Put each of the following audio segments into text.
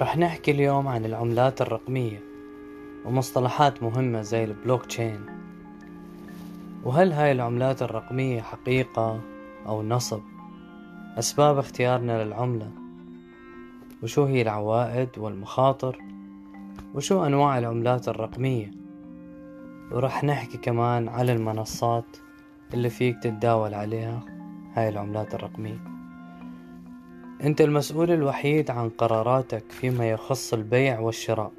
رح نحكي اليوم عن العملات الرقمية ومصطلحات مهمة زي البلوك تشين وهل هاي العملات الرقمية حقيقة أو نصب؟ أسباب اختيارنا للعملة. وشو هي العوائد والمخاطر؟ وشو أنواع العملات الرقمية؟ ورح نحكي كمان على المنصات اللي فيك تتداول عليها هاي العملات الرقمية. أنت المسؤول الوحيد عن قراراتك فيما يخص البيع والشراء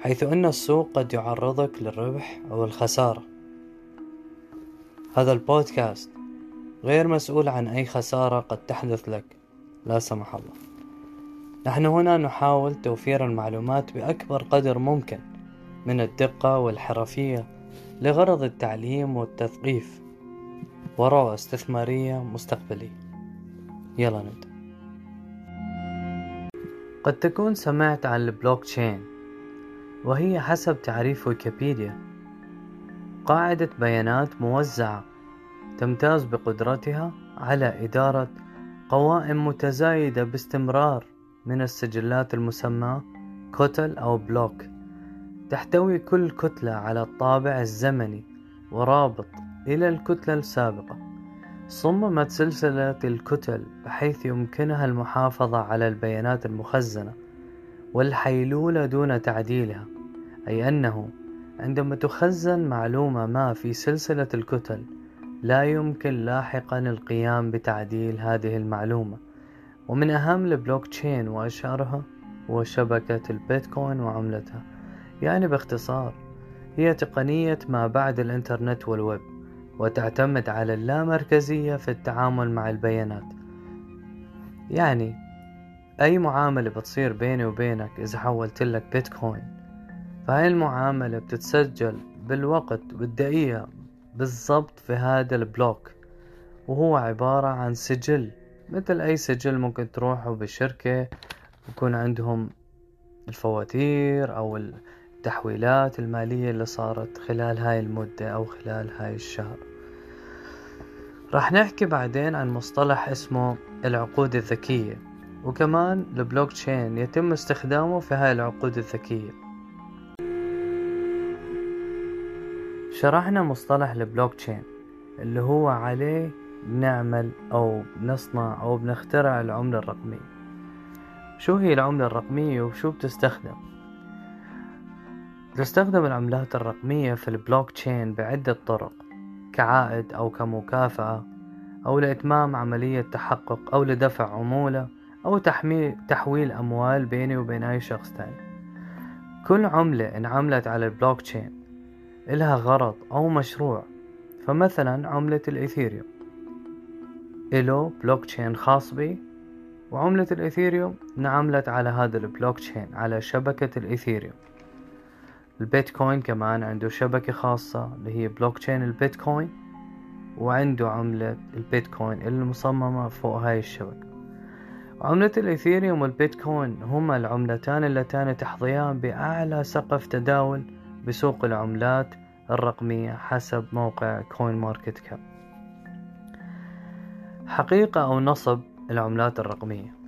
حيث أن السوق قد يعرضك للربح أو الخسارة. هذا البودكاست غير مسؤول عن أي خسارة قد تحدث لك لا سمح الله. نحن هنا نحاول توفير المعلومات بأكبر قدر ممكن من الدقة والحرفية لغرض التعليم والتثقيف ورؤى استثمارية مستقبلية. يلا نبدأ. قد تكون سمعت عن البلوك تشين وهي حسب تعريف ويكيبيديا. قاعدة بيانات موزعة تمتاز بقدرتها على إدارة قوائم متزايدة باستمرار من السجلات المسمى كتل أو block. تحتوي كل كتلة على الطابع الزمني ورابط إلى الكتلة السابقة. صممت سلسلة الكتل بحيث يمكنها المحافظة على البيانات المخزنة والحيلولة دون تعديلها أي أنه عندما تخزن معلومة ما في سلسلة الكتل لا يمكن لاحقا القيام بتعديل هذه المعلومة. ومن أهم البلوك تشين وأشهرها هو شبكة البيتكوين وعملتها. يعني باختصار هي تقنية ما بعد الإنترنت والويب. وتعتمد على اللامركزية في التعامل مع البيانات. يعني أي معاملة بتصير بيني وبينك إذا حولت لك بيتكوين؟ فهاي المعاملة بتتسجل بالوقت بالدقيقة بالضبط في هذا ال block وهو عبارة عن سجل. مثل أي سجل ممكن تروحوا بشركة يكون عندهم الفواتير أو التحويلات المالية اللي صارت خلال هاي المدة أو خلال هاي الشهر. راح نحكي بعدين عن مصطلح اسمه العقود الذكية وكمان البلوك تشين يتم استخدامه في هاي العقود الذكية. شرحنا مصطلح البلوك تشين اللي هو عليه بنعمل أو بنصنع أو بنخترع العملة الرقمية. شو هي العملة الرقمية وشو بتستخدم؟ تستخدم العملات الرقمية في البلوك تشين بعدة طرق. كعائد أو كمكافأة أو لإتمام عملية تحقق أو لدفع عمولة أو تحويل أموال بيني وبين أي شخص تاني. كل عملة انعملت على البلوك تشين إلها غرض أو مشروع فمثلا عملة الإيثيريوم. إله بلوك تشين خاص به وعملة الإيثيريوم انعملت على هذا البلوك تشين على شبكة الإيثيريوم. البيتكوين كمان عنده شبكة خاصة اللي هي بلوك تشين البيتكوين وعنده عملة البيتكوين المصممة فوق هاي الشبكة. عملة الإيثيريوم والبيتكوين هما العملتان اللتان تحظيان بأعلى سقف تداول بسوق العملات الرقمية حسب موقع CoinMarketCap حقيقة أو نصب العملات الرقمية.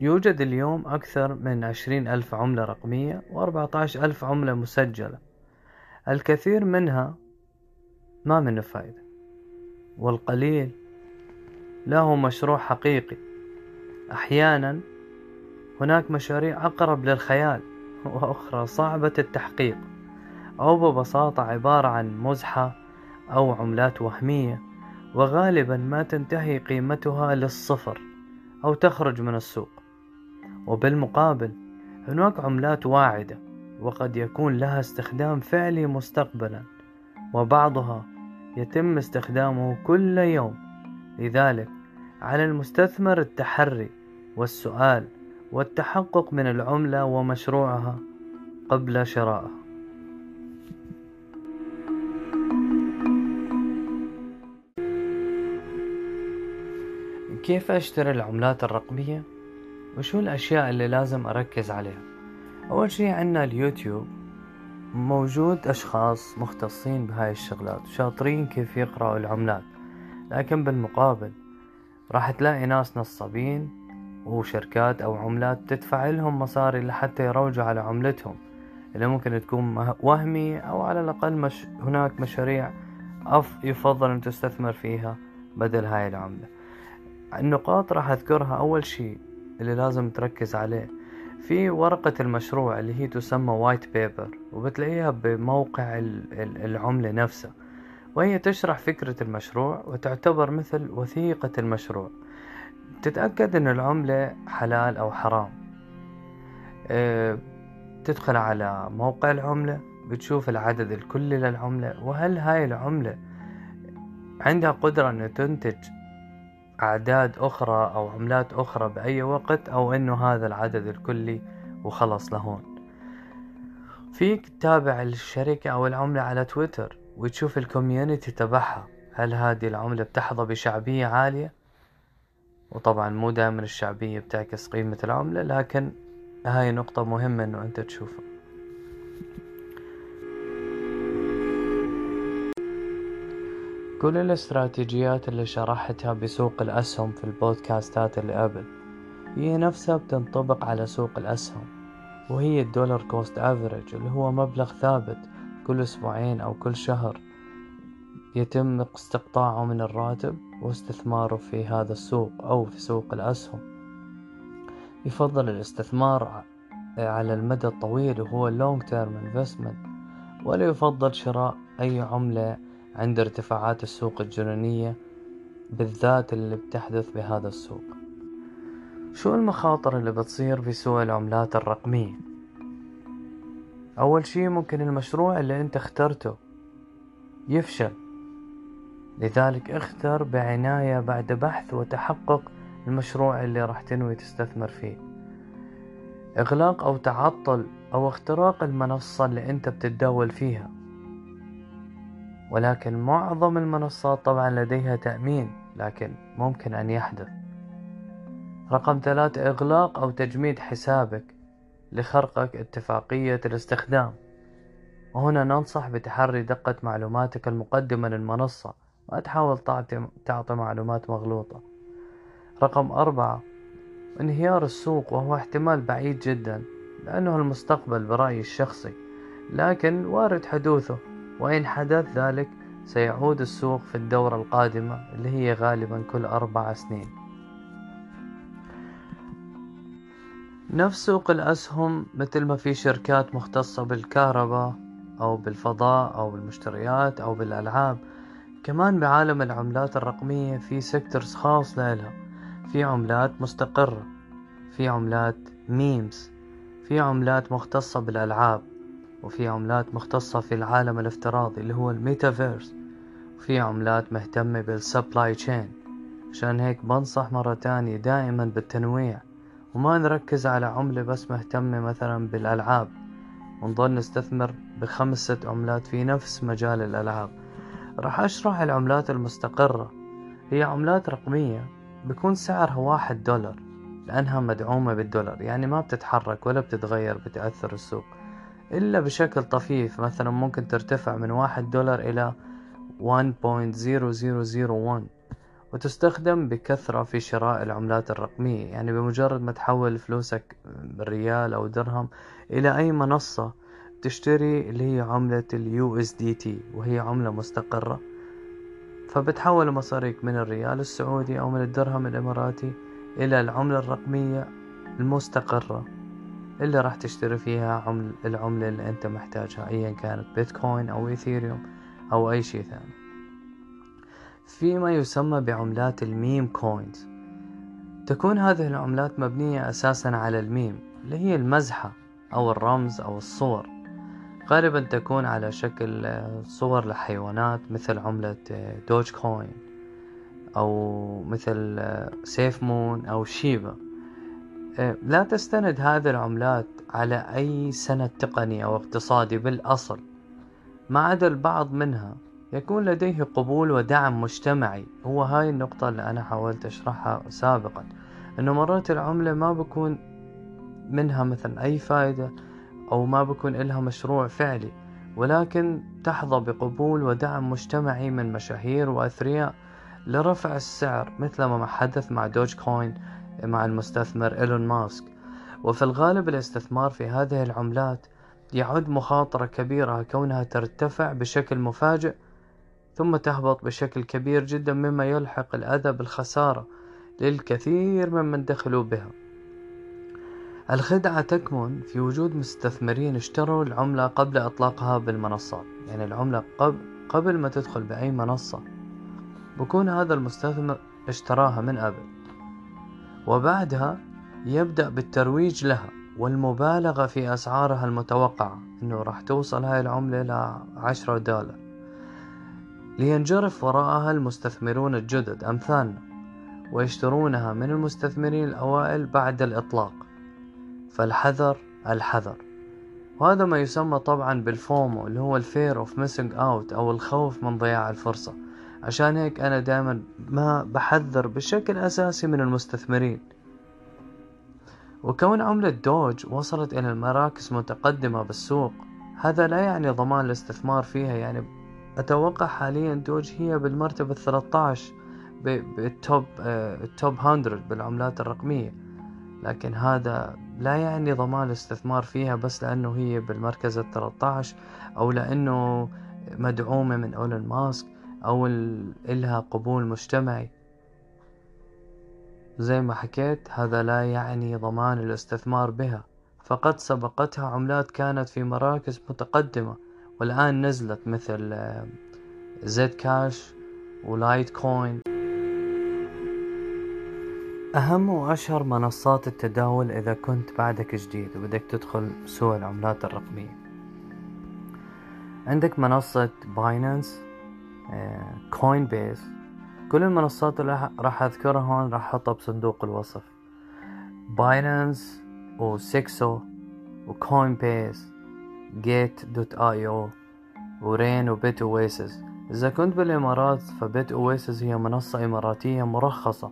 يوجد اليوم أكثر من عشرين ألف عملة رقمية وأربعة ألف عملة مسجلة. الكثير منها ما منه فايدة والقليل له مشروع حقيقي. أحيانا هناك مشاريع أقرب للخيال وأخرى صعبة التحقيق أو ببساطة عبارة عن مزحة أو عملات وهمية وغالبا ما تنتهي قيمتها للصفر أو تخرج من السوق. وبالمقابل هناك عملات واعدة وقد يكون لها استخدام فعلي مستقبلا وبعضها يتم استخدامه كل يوم. لذلك على المستثمر التحري والسؤال والتحقق من العملة ومشروعها قبل شرائها. كيف أشتري العملات الرقمية؟ وشو الأشياء اللي لازم أركز عليها؟ أول شي عنا اليوتيوب. موجود أشخاص مختصين بهاي الشغلات وشاطرين كيف يقرأوا العملات لكن بالمقابل راح تلاقي ناس نصابين وشركات أو عملات تدفع لهم مصاري لحتى يروجوا على عملتهم اللي ممكن تكون وهمية أو على الأقل مش هناك مشاريع أفضل أن تستثمر فيها بدل هاي العملة. النقاط راح أذكرها أول شيء اللي لازم تركز عليه. في ورقة المشروع اللي هي تسمى white paper وبتلاقيها بموقع العملة نفسها. وهي تشرح فكرة المشروع وتعتبر مثل وثيقة المشروع. تتأكد أن العملة حلال أو حرام. أه تدخل على موقع العملة بتشوف العدد الكلي للعملة وهل هاي العملة عندها قدرة أن تنتج أعداد أخرى أو عملات أخرى بأي وقت أو أنه هذا العدد الكلي وخلص لهون. فيك تتابع الشركة أو العملة على تويتر وتشوف الكوميونتي تبعها. هل هذه العملة بتحظى بشعبية عالية؟ وطبعا مو دائما الشعبية بتعكس قيمة العملة لكن هاي نقطة مهمة إنه أنت تشوفها. كل الاستراتيجيات اللي شرحتها بسوق الأسهم في البودكاستات اللي قبل. هي نفسها بتنطبق على سوق الأسهم وهي ال dollar cost average اللي هو مبلغ ثابت كل أسبوعين أو كل شهر يتم استقطاعه من الراتب واستثماره في هذا السوق أو في سوق الأسهم. يفضل الاستثمار على المدى الطويل وهو long term investment ولا يفضل شراء أي عملة عند ارتفاعات السوق الجنونية بالذات اللي بتحدث بهذا السوق. شو المخاطر اللي بتصير في سوق العملات الرقمية؟ أول شي ممكن المشروع اللي أنت اخترته يفشل. لذلك اختر بعناية بعد بحث وتحقق المشروع اللي راح تنوي تستثمر فيه. إغلاق أو تعطل أو اختراق المنصة اللي أنت بتتداول فيها. ولكن معظم المنصات طبعا لديها تأمين لكن ممكن أن يحدث. رقم ثلاثة إغلاق أو تجميد حسابك لخرقك اتفاقية الاستخدام. وهنا ننصح بتحري دقة معلوماتك المقدمة للمنصة. ما تحاول تعطي معلومات مغلوطة. رقم أربعة انهيار السوق وهو احتمال بعيد جدا لأنه المستقبل برأيي الشخصي لكن وارد حدوثه. وإن حدث ذلك سيعود السوق في الدورة القادمة اللي هي غالبا كل أربع سنين. نفس سوق الأسهم مثل ما في شركات مختصة بالكهرباء أو بالفضاء أو بالمشتريات أو بالألعاب كمان بعالم العملات الرقمية في sectors خاص لها. في عملات مستقرة في عملات memes في عملات مختصة بالألعاب. وفي عملات مختصة في العالم الافتراضي اللي هو الميتافيرس. وفي عملات مهتمة بال supply chain عشان هيك بنصح مرة تانية دائما بالتنويع. وما نركز على عملة بس مهتمة مثلا بالألعاب. ونظل نستثمر بخمسة عملات في نفس مجال الألعاب. راح أشرح العملات المستقرة. هي عملات رقمية بيكون سعرها واحد دولار. لأنها مدعومة بالدولار. يعني ما بتتحرك ولا بتتغير بتأثر السوق. إلا بشكل طفيف مثلا ممكن ترتفع من واحد دولار إلى 1.0001 وتستخدم بكثرة في شراء العملات الرقمية يعني بمجرد ما تحول فلوسك بالريال أو درهم إلى أي منصة تشتري اللي هي عملة ال USDT وهي عملة مستقرة. فبتحول مصاريك من الريال السعودي أو من الدرهم الإماراتي إلى العملة الرقمية المستقرة. اللي راح تشتري فيها عمل العملة اللي أنت محتاجها أيا كانت بيتكوين أو إيثيريوم أو أي شيء ثاني. في ما يسمى بعملات ال meme coins. تكون هذه العملات مبنية أساسا على الميم اللي هي المزحة أو الرمز أو الصور. غالبا تكون على شكل صور لحيوانات مثل عملة Dogecoin أو مثل SafeMoon أو Shiba. لا تستند هذه العملات على أي سند تقني أو اقتصادي بالأصل ما عدا البعض منها. يكون لديه قبول ودعم مجتمعي. هو هاي النقطة اللي أنا حاولت أشرحها سابقا أنه مرات العملة ما بكون منها مثلا أي فائدة أو ما بكون إلها مشروع فعلي ولكن تحظى بقبول ودعم مجتمعي من مشاهير وأثرياء لرفع السعر مثل ما حدث مع Dogecoin مع المستثمر إيلون ماسك. وفي الغالب الاستثمار في هذه العملات يعد مخاطرة كبيرة كونها ترتفع بشكل مفاجئ ثم تهبط بشكل كبير جدا مما يلحق الأذى بالخسارة للكثير ممن دخلوا بها. الخدعة تكمن في وجود مستثمرين اشتروا العملة قبل إطلاقها بالمنصات. يعني العملة قبل, قبل ما تدخل بأي منصة. بكون هذا المستثمر اشتراها من قبل وبعدها يبدأ بالترويج لها والمبالغة في أسعارها المتوقعة إنه راح توصل هاي العملة إلى عشرة دولار. لينجرف وراءها المستثمرون الجدد أمثالنا ويشترونها من المستثمرين الأوائل بعد الإطلاق. فالحذر الحذر. وهذا ما يسمى طبعا بال FOMO اللي هو ال fear of missing out أو الخوف من ضياع الفرصة. عشان هيك أنا دائما ما بحذر بشكل أساسي من المستثمرين. وكون عملة Doge وصلت إلى المراكز متقدمة بالسوق هذا لا يعني ضمان الاستثمار فيها. يعني أتوقع حاليا Doge هي بالمرتبة الثلاثة عشر بال top ال top 100 بالعملات الرقمية. لكن هذا لا يعني ضمان الاستثمار فيها بس لأنه هي بالمركز الثلاثة عشر أو لأنه مدعومة من إيلون ماسك. أو إلها قبول مجتمعي. زي ما حكيت هذا لا يعني ضمان الاستثمار بها. فقد سبقتها عملات كانت في مراكز متقدمة والآن نزلت مثل Zcash و Litecoin أهم وأشهر منصات التداول إذا كنت بعدك جديد وبدك تدخل سوق العملات الرقمية. عندك منصة Binance Coinbase كل المنصات اللي راح أذكرها هون راح أحطها بصندوق الوصف. Binance و CEX.IO و Coinbase Gate.io و Rain و BitOasis إذا كنت بالإمارات ف BitOasis هي منصة إماراتية مرخصة.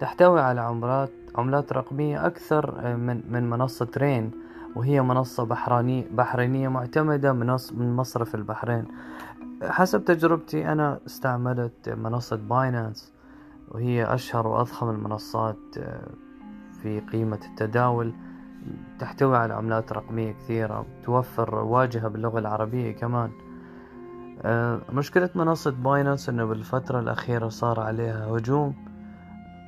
تحتوي على عملات عملات رقمية أكثر من من منصة Rain وهي منصة بحرانية بحرينية معتمدة من مصرف البحرين. حسب تجربتي أنا استعملت منصة Binance وهي أشهر وأضخم المنصات آه، في قيمة التداول. تحتوي على عملات رقمية كثيرة توفر واجهة باللغة العربية كمان. آه، مشكلة منصة Binance إنه بالفترة الأخيرة صار عليها هجوم.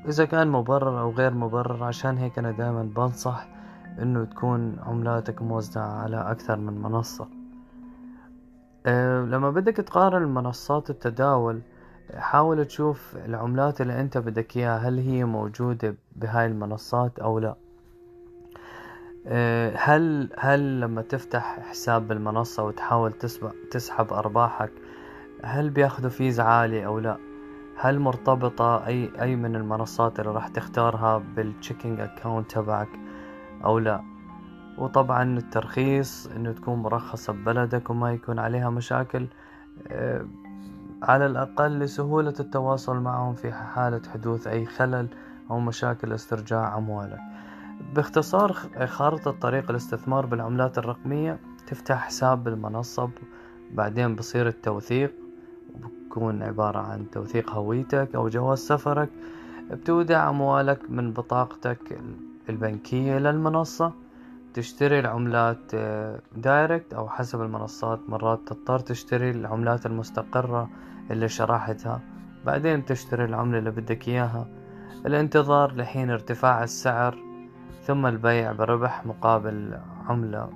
إذا كان مبرر أو غير مبرر عشان هيك أنا دائما بنصح إنه تكون عملاتك موزعة على أكثر من منصة. لما بدك تقارن منصات التداول حاول تشوف العملات اللي أنت بدك إياها هل هي موجودة بهاي المنصات أو لا. أه هل هل لما تفتح حساب بالمنصة وتحاول تسحب أرباحك هل بياخذوا fees عالي أو لا؟ هل مرتبطة أي أي من المنصات اللي راح تختارها بال checking account تبعك أو لا؟ وطبعا الترخيص إنه تكون مرخصة ببلدك وما يكون عليها مشاكل آه، على الأقل لسهولة التواصل معهم في حالة حدوث أي خلل أو مشاكل استرجاع أموالك. باختصار خارطة طريق الاستثمار بالعملات الرقمية تفتح حساب بالمنصة بعدين بصير التوثيق بكون عبارة عن توثيق هويتك أو جواز سفرك بتودع أموالك من بطاقتك البنكية للمنصة تشتري العملات دايركت أو حسب المنصات. مرات تضطر تشتري العملات المستقرة اللي شرحتها. بعدين تشتري العملة اللي بدك إياها. الانتظار لحين ارتفاع السعر ثم البيع بربح مقابل عملة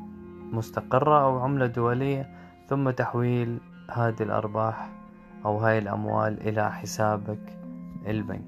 مستقرة أو عملة دولية ثم تحويل هذه الأرباح أو هاي الأموال إلى حسابك البنك